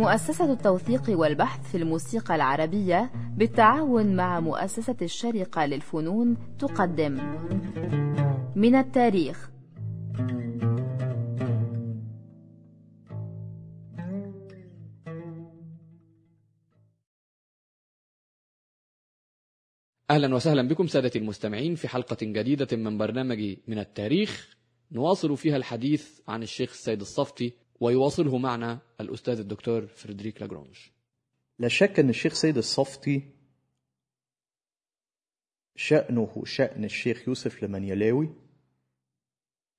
مؤسسة التوثيق والبحث في الموسيقى العربية بالتعاون مع مؤسسة الشرقة للفنون تقدم. من التاريخ. أهلا وسهلا بكم سادتي المستمعين في حلقة جديدة من برنامج من التاريخ. نواصل فيها الحديث عن الشيخ السيد الصفتي ويواصله معنا الأستاذ الدكتور فريدريك لاجرونج لا شك أن الشيخ سيد الصفتي شأنه شأن الشيخ يوسف المنيلاوي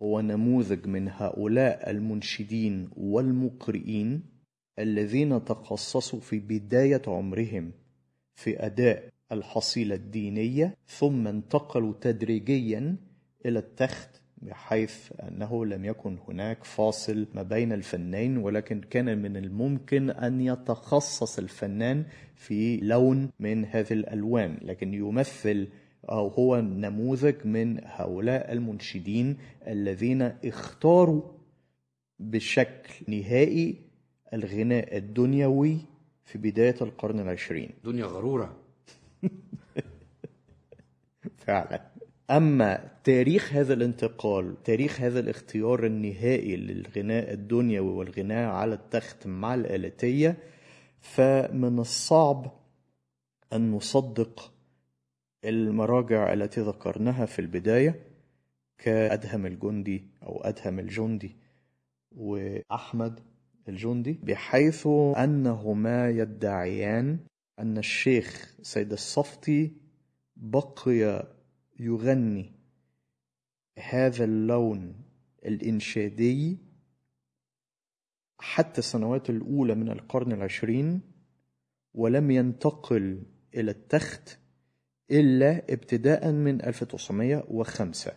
هو نموذج من هؤلاء المنشدين والمقرئين الذين تخصصوا في بداية عمرهم في أداء الحصيلة الدينية ثم انتقلوا تدريجيا إلى التخت بحيث أنه لم يكن هناك فاصل ما بين الفنين ولكن كان من الممكن أن يتخصص الفنان في لون من هذه الألوان لكن يمثل أو هو نموذج من هؤلاء المنشدين الذين اختاروا بشكل نهائي الغناء الدنيوي في بداية القرن العشرين. دنيا غرورة. فعلا. أما تاريخ هذا الانتقال تاريخ هذا الاختيار النهائي للغناء الدنيوي والغناء على التخت مع الآلتية فمن الصعب أن نصدق المراجع التي ذكرناها في البداية كأدهم الجندي أو أدهم الجندي وأحمد الجندي بحيث أنهما يدعيان أن الشيخ سيد الصفتي بقي يغني هذا اللون الإنشادي حتى السنوات الأولى من القرن العشرين ولم ينتقل إلى التخت إلا ابتداء من 1905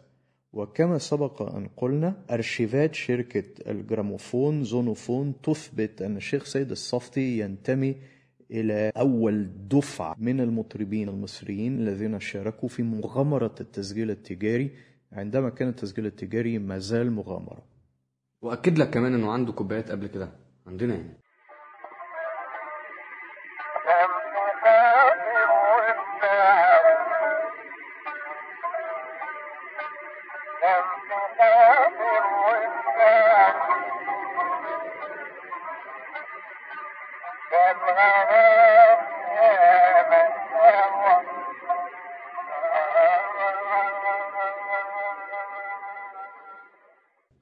وكما سبق أن قلنا أرشيفات شركة الجراموفون زونوفون تثبت أن الشيخ سيد الصفتي ينتمي إلى أول دفعة من المطربين المصريين الذين شاركوا في مغامرة التسجيل التجاري. عندما كان التسجيل التجاري ما زال مغامرة. وأكد لك كمان أنه عنده كوبايات قبل كده عندنا يعني.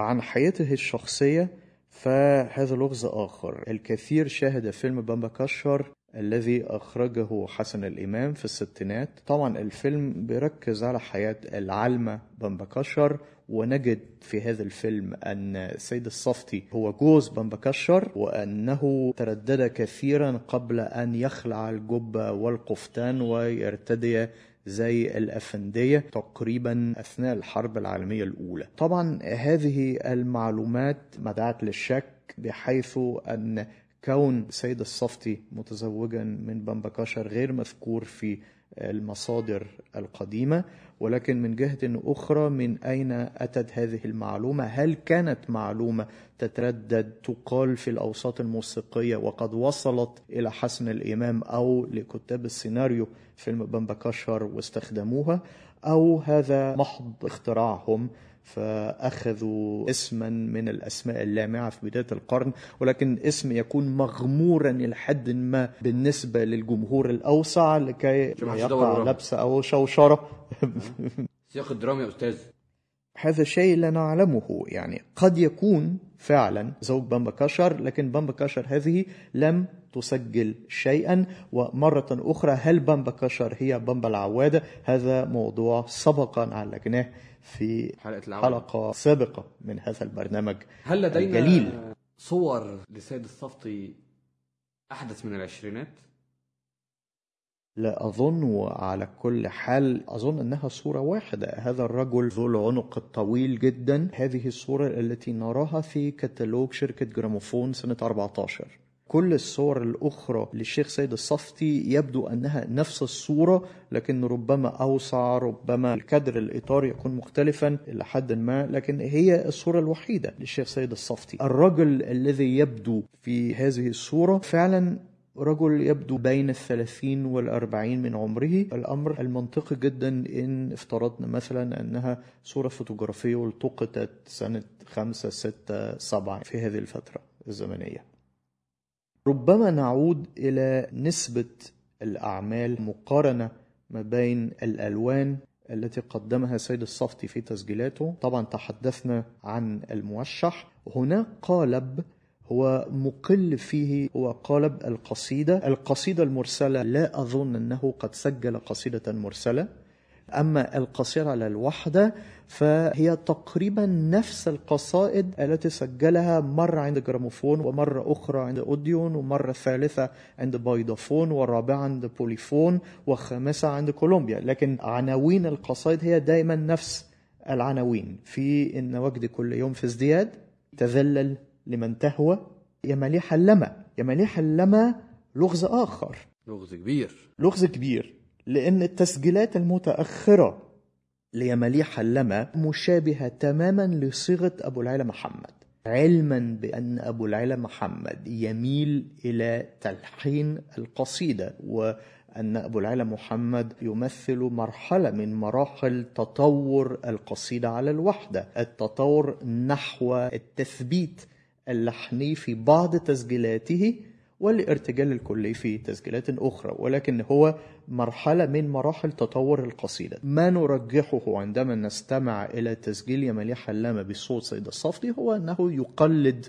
عن حياته الشخصية فهذا لغز آخر. الكثير شاهد فيلم بامبا كشر الذي أخرجه حسن الإمام في الستينات. طبعا الفيلم بيركز على حياة العلمة بامبا كشر ونجد في هذا الفيلم أن السيد الصفتي هو جوز بامبا كشر وأنه تردد كثيرا قبل أن يخلع الجبة والقفتان ويرتدي زي الأفندية تقريبا أثناء الحرب العالمية الأولى. طبعا هذه المعلومات مدعت للشك بحيث أن كون سيد الصفتي متزوجا من بمبة كشر غير مذكور في المصادر القديمة ولكن من جهة أخرى من أين أتت هذه المعلومة؟ هل كانت معلومة تتردد تقال في الأوساط الموسيقية وقد وصلت إلى حسن الإمام أو لكتاب السيناريو فيلم بمبة كشر واستخدموها أو هذا محض اختراعهم فأخذوا اسما من الأسماء اللامعة في بداية القرن ولكن اسم يكون مغمورا إلى حد ما بالنسبة للجمهور الأوسع لكي يقع لبس أو شوشرة. سياق الدراما يا أستاذ. هذا شيء لا نعلمه يعني قد يكون فعلا زوج بامبا كاشر لكن بامبا كاشر هذه لم تسجل شيئا. ومرة أخرى هل بامبا كاشر هي بامبا العوادة؟ هذا موضوع سبقا عالجناه في حلقة العودة. حلقة سابقة من هذا البرنامج هل لدينا الجليل صور لسيد الصفتي أحدث من العشرينات؟ لا أظن وعلى كل حال أظن أنها صورة واحدة هذا الرجل ذو العنق الطويل جدا هذه الصورة التي نراها في كتالوج شركة جراموفون سنة 14 كل الصور الأخرى للشيخ سيد الصفتي يبدو أنها نفس الصورة لكن ربما أوسع ربما الكادر الإطار يكون مختلفا إلى حد ما لكن هي الصورة الوحيدة للشيخ سيد الصفتي. الرجل الذي يبدو في هذه الصورة فعلا رجل يبدو بين الثلاثين والأربعين من عمره. الأمر المنطقي جدا إن افترضنا مثلا أنها صورة فوتوغرافية والتقطت سنة خمسة ستة سبعة في هذه الفترة الزمنية. ربما نعود إلى نسبة الأعمال مقارنة ما بين الألوان التي قدمها سيد الصفتي في تسجيلاته. طبعا تحدثنا عن الموشح. هناك قالب هو مقل فيه هو قالب القصيدة. القصيدة المرسلة لا أظن أنه قد سجل قصيدة مرسلة. أما القصيدة على الوحدة فهي تقريبا نفس القصائد التي سجلها مرة عند جراموفون ومرة أخرى عند أوديون ومرة ثالثة عند بايدافون والرابعة عند بوليفون والخامسة عند كولومبيا. لكن عناوين القصائد هي دائما نفس العناوين. في إن وجد كل يوم في ازدياد تذلل لمن تهوى يا مليح اللمى يا مليح اللمى لغز آخر. لغز كبير. لغز كبير. لأن التسجيلات المتأخرة ليماليح اللمى مشابهة تماما لصيغة أبو العلا محمد. علما بأن أبو العلا محمد يميل إلى تلحين القصيدة وأن أبو العلا محمد يمثل مرحلة من مراحل تطور القصيدة على الوحدة التطور نحو التثبيت اللحني في بعض تسجيلاته والارتجال الكلي في تسجيلات أخرى ولكن هو مرحلة من مراحل تطور القصيدة. ما نرجحه عندما نستمع إلى تسجيل يمالي حلامة بصوت سيد الصفتي هو أنه يقلد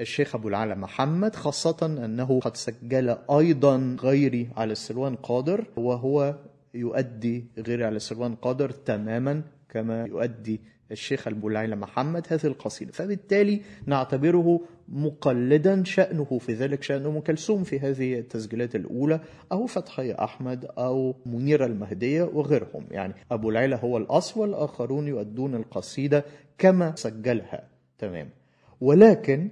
الشيخ أبو العلا محمد خاصة أنه قد سجل أيضا غيري على السلوان قادر وهو يؤدي غيري على السلوان قادر تماما كما يؤدي الشيخ البولعيلة محمد هذه القصيدة. فبالتالي نعتبره مقلدا شأنه في ذلك شأن أم كلثوم في هذه التسجيلات الأولى أو فتحية أحمد أو منيرة المهدية وغيرهم. يعني أبو العيلة هو الأصل والآخرون يؤدون القصيدة كما سجلها. تمام. ولكن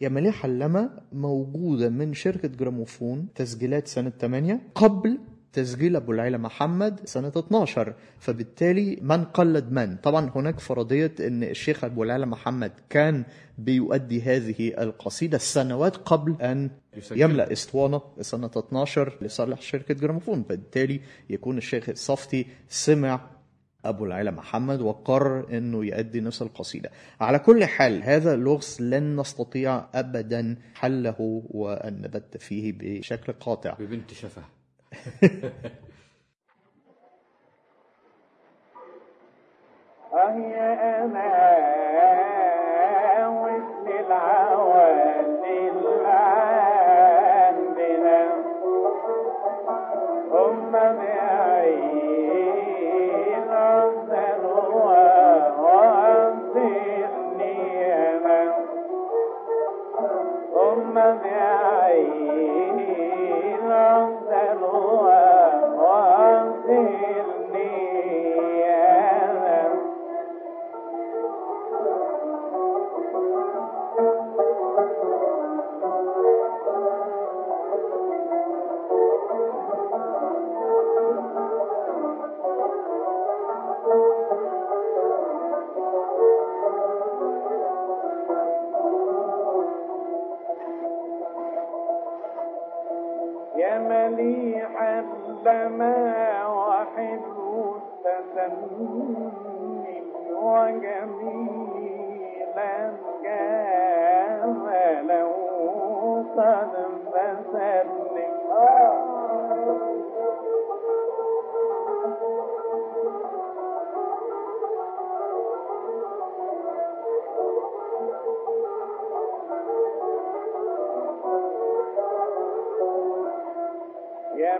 يا مليح حلمة موجودة من شركة جراموفون تسجيلات سنة 8 قبل تسجيل أبو العيلة محمد سنة 12 فبالتالي من قلد من؟ طبعا هناك فرضية أن الشيخ أبو العيلة محمد كان بيؤدي هذه القصيدة سنوات قبل أن يسجل. يملأ إسطوانة سنة 12 لصالح شركة جراموفون. فبالتالي يكون الشيخ الصفتي سمع أبو العلا محمد وقرر أنه يؤدي نفس القصيدة. على كل حال هذا لغز لن نستطيع أبدا حله وأن نبت فيه بشكل قاطع. ببنت شفه أهي أنا يا مليح السماء وحلو التسني وجميلا. كان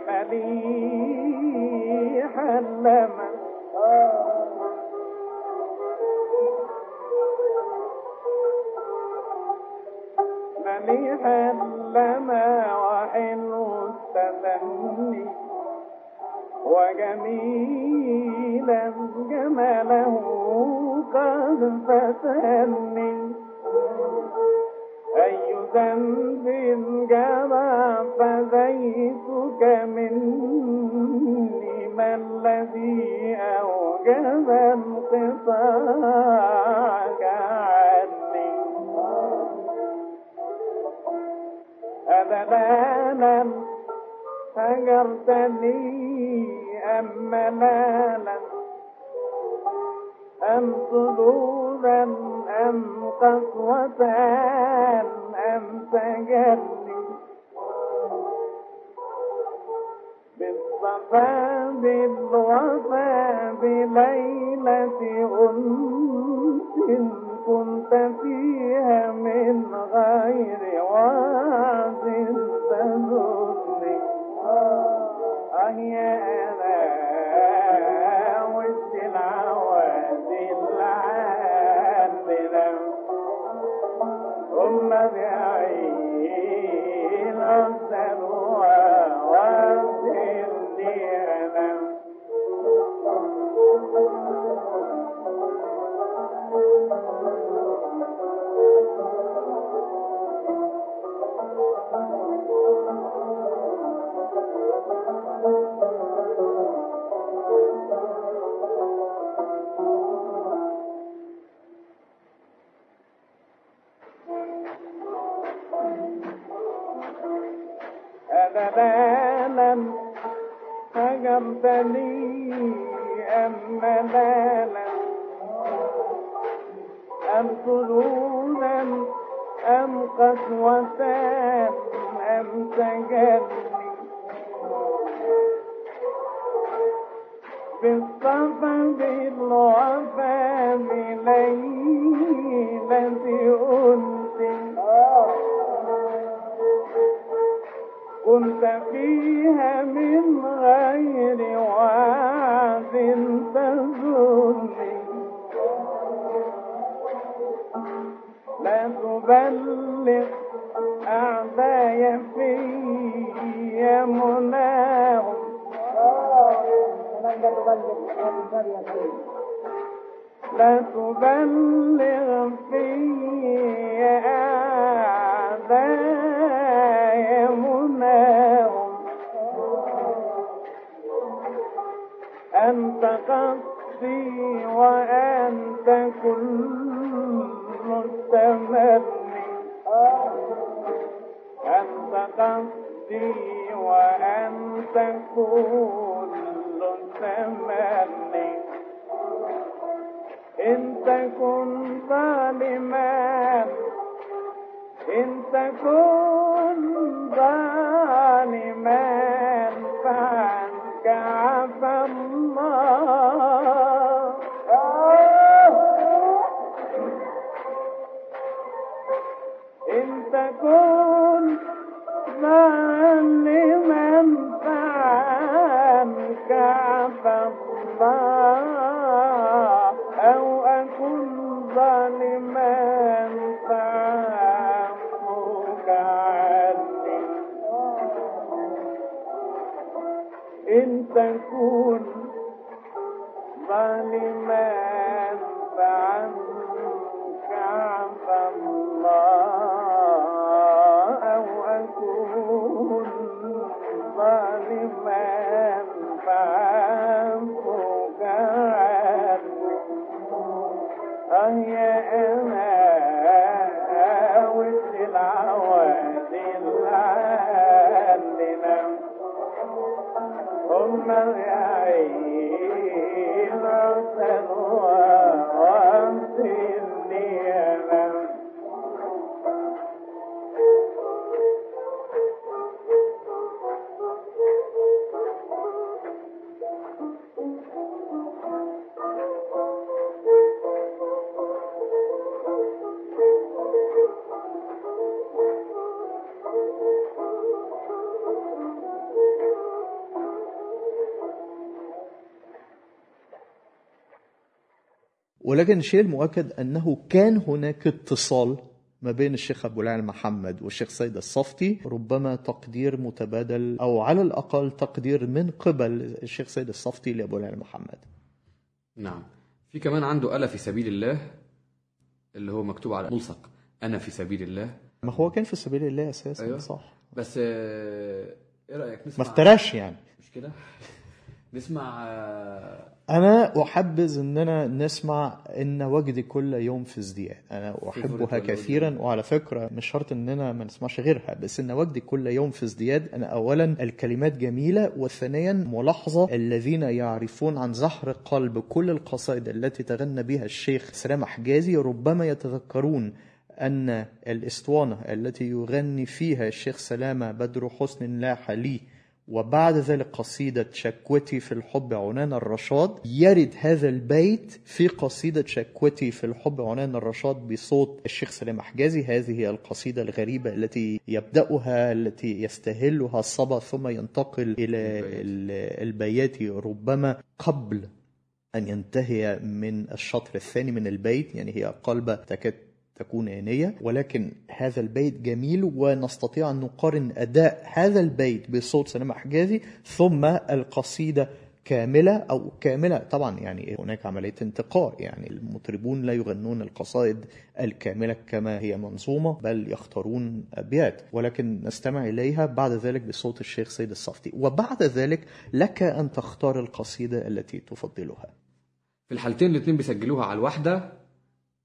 مليح اللمن مليح اللمى وحلو التثني وجميلا جماله قد فتني. أي ذنب جرى ثم فيها من غير وعد تزورني لا تبلغ أعداي في مناهم أنت قصدي وأنت كل التمني أنت قصدي وأنت كل التمني إن تكن ظالما إن تكن ظالما. إن ولكن الشيء المؤكد أنه كان هناك اتصال ما بين الشيخ أبو العال محمد والشيخ سيد الصفتي ربما تقدير متبادل أو على الأقل تقدير من قبل الشيخ سيد الصفتي لأبو العال محمد. نعم. في كمان عنده ألا في سبيل الله اللي هو مكتوب على ملصق. أنا في سبيل الله. ما هو كان في سبيل الله أساسا أيوة. صح. بس آه، إيه رأيك ما نسمع افتراش يعني. مش كده نسمع أنا أحبذ اننا نسمع إن وجدي كل يوم في ازدياد أنا أحبها كثيرا وعلى فكرة مش شرط اننا ما نسمعش غيرها بس إن وجدي كل يوم في ازدياد. أنا اولا الكلمات جميلة وثانيا ملاحظة الذين يعرفون عن زهر قلب كل القصائد التي تغنى بها الشيخ سلام حجازي ربما يتذكرون أن الإسطوانة التي يغني فيها الشيخ سلامة بدر حسن لاح لي وبعد ذلك قصيدة شكوتي في الحب عنان الرشاد. يرد هذا البيت في قصيدة شكوتي في الحب عنان الرشاد بصوت الشيخ سلام حجازي هذه هي القصيدة الغريبة التي يبدأها التي يستهلها الصبا ثم ينتقل إلى ال- البيات ربما قبل أن ينتهي من الشطر الثاني من البيت يعني هي قلبة تكاد تكون آنية ولكن هذا البيت جميل ونستطيع أن نقارن أداء هذا البيت بصوت سلام حجازي ثم القصيدة كاملة أو كاملة. طبعا يعني هناك عملية انتقاء يعني المطربون لا يغنون القصائد الكاملة كما هي منظومة بل يختارون أبيات ولكن نستمع إليها بعد ذلك بصوت الشيخ سيد الصفتي. وبعد ذلك لك أن تختار القصيدة التي تفضلها. في الحالتين الاتنين بيسجلوها على الواحدة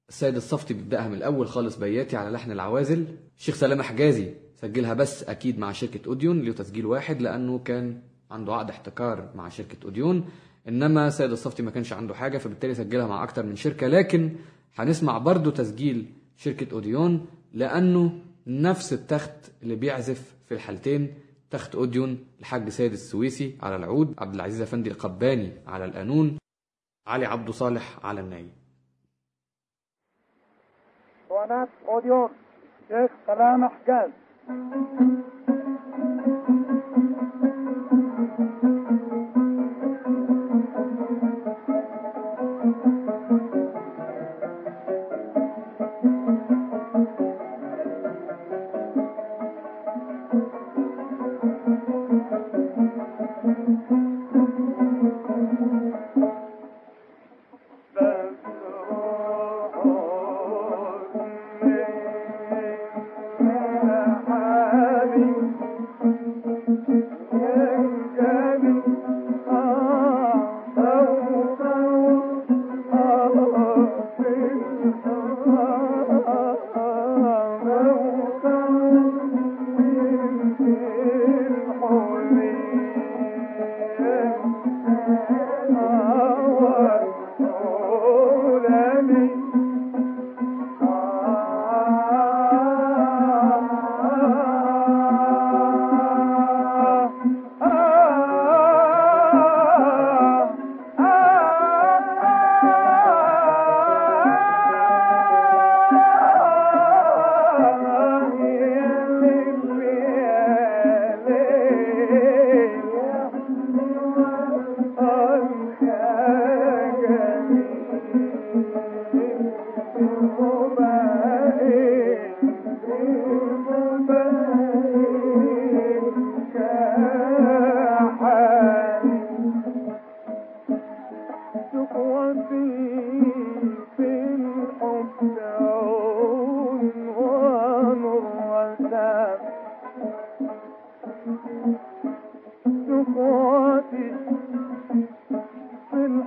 السيد الصفتي بيبدأها من الأول خالص بياتي على لحن العوازل. الشيخ سلامة حجازي سجلها بس أكيد مع شركة أوديون له تسجيل واحد لأنه كان عنده عقد احتكار مع شركة أوديون. إنما سيد الصفتي ما كانش عنده حاجة فبالتالي سجلها مع أكتر من شركة. لكن هنسمع برضو تسجيل شركة أوديون لأنه نفس التخت اللي بيعزف في الحالتين تخت أوديون الحاج سيد السويسي على العود عبد العزيز أفندي القباني على القانون علي عبد صالح على الناي اسطوانات اوديون شيخ سلامة حجاز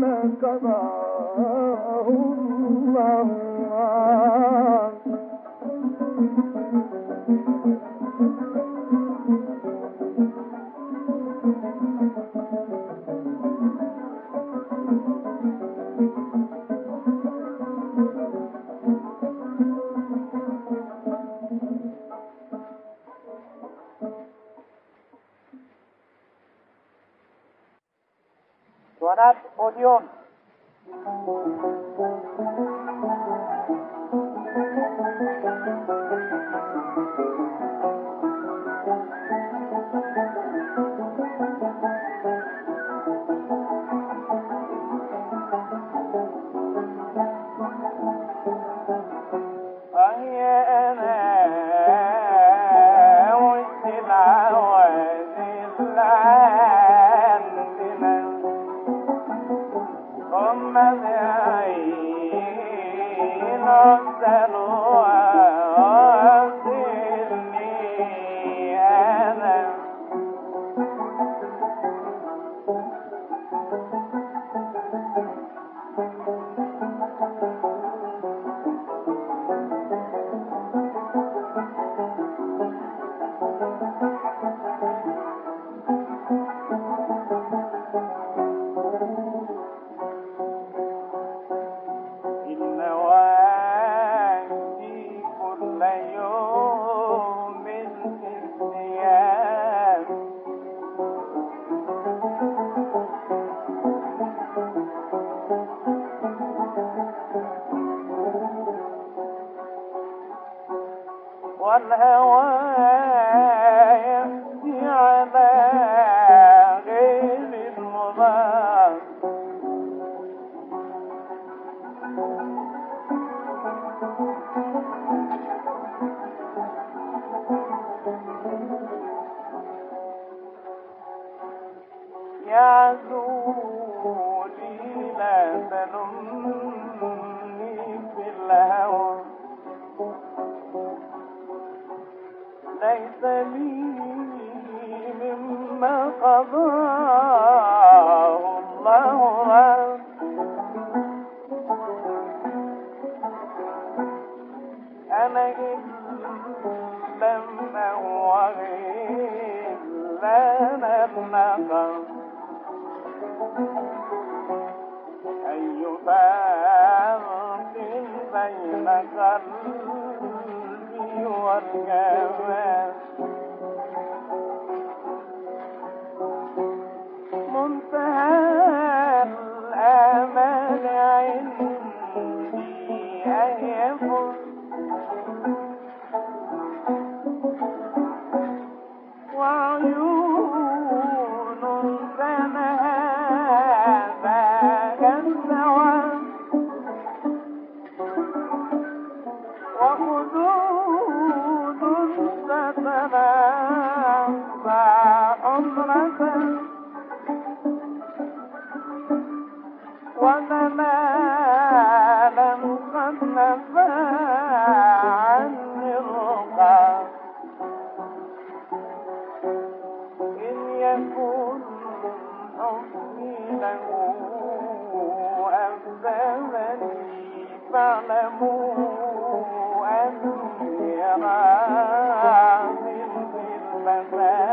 مما قضاه الله por Dios.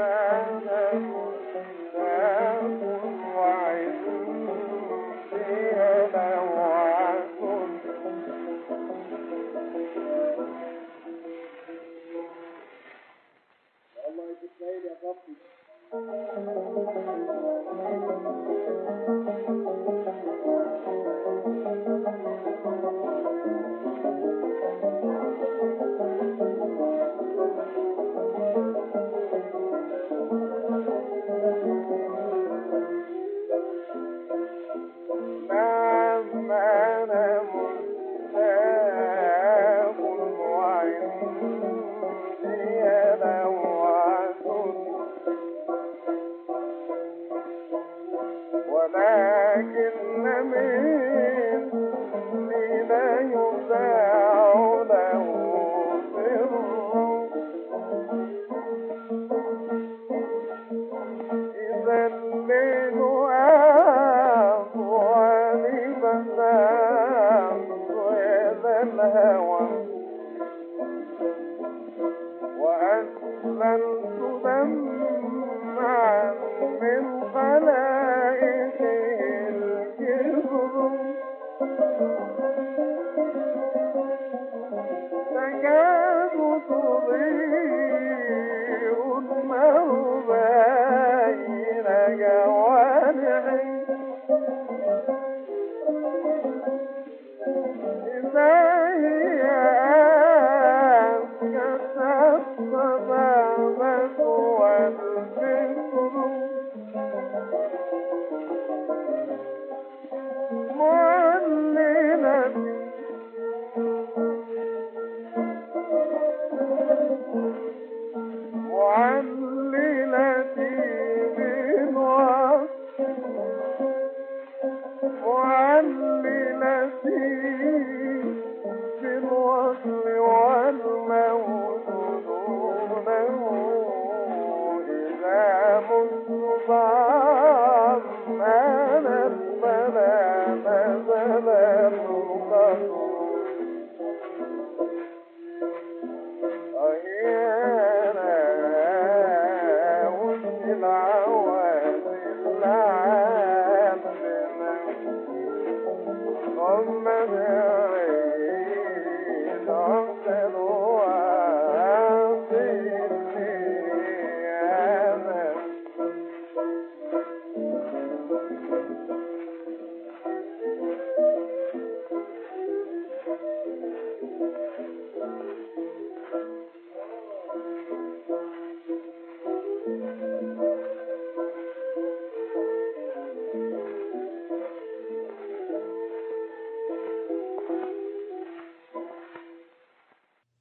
world.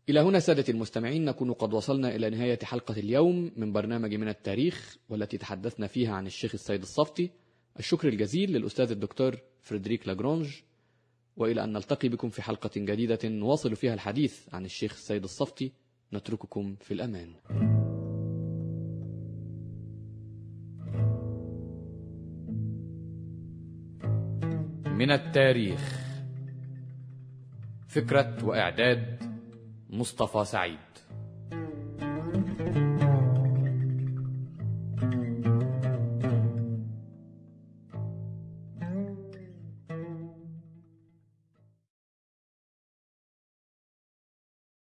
إلى هنا سادة المستمعين نكون قد وصلنا إلى نهاية حلقة اليوم من برنامج من التاريخ والتي تحدثنا فيها عن الشيخ السيد الصفتي. الشكر الجزيل للأستاذ الدكتور فريدريك لاجرونج وإلى أن نلتقي بكم في حلقة جديدة نواصل فيها الحديث عن الشيخ السيد الصفتي. نترككم في الأمان. من التاريخ فكرة وإعداد مصطفى سعيد.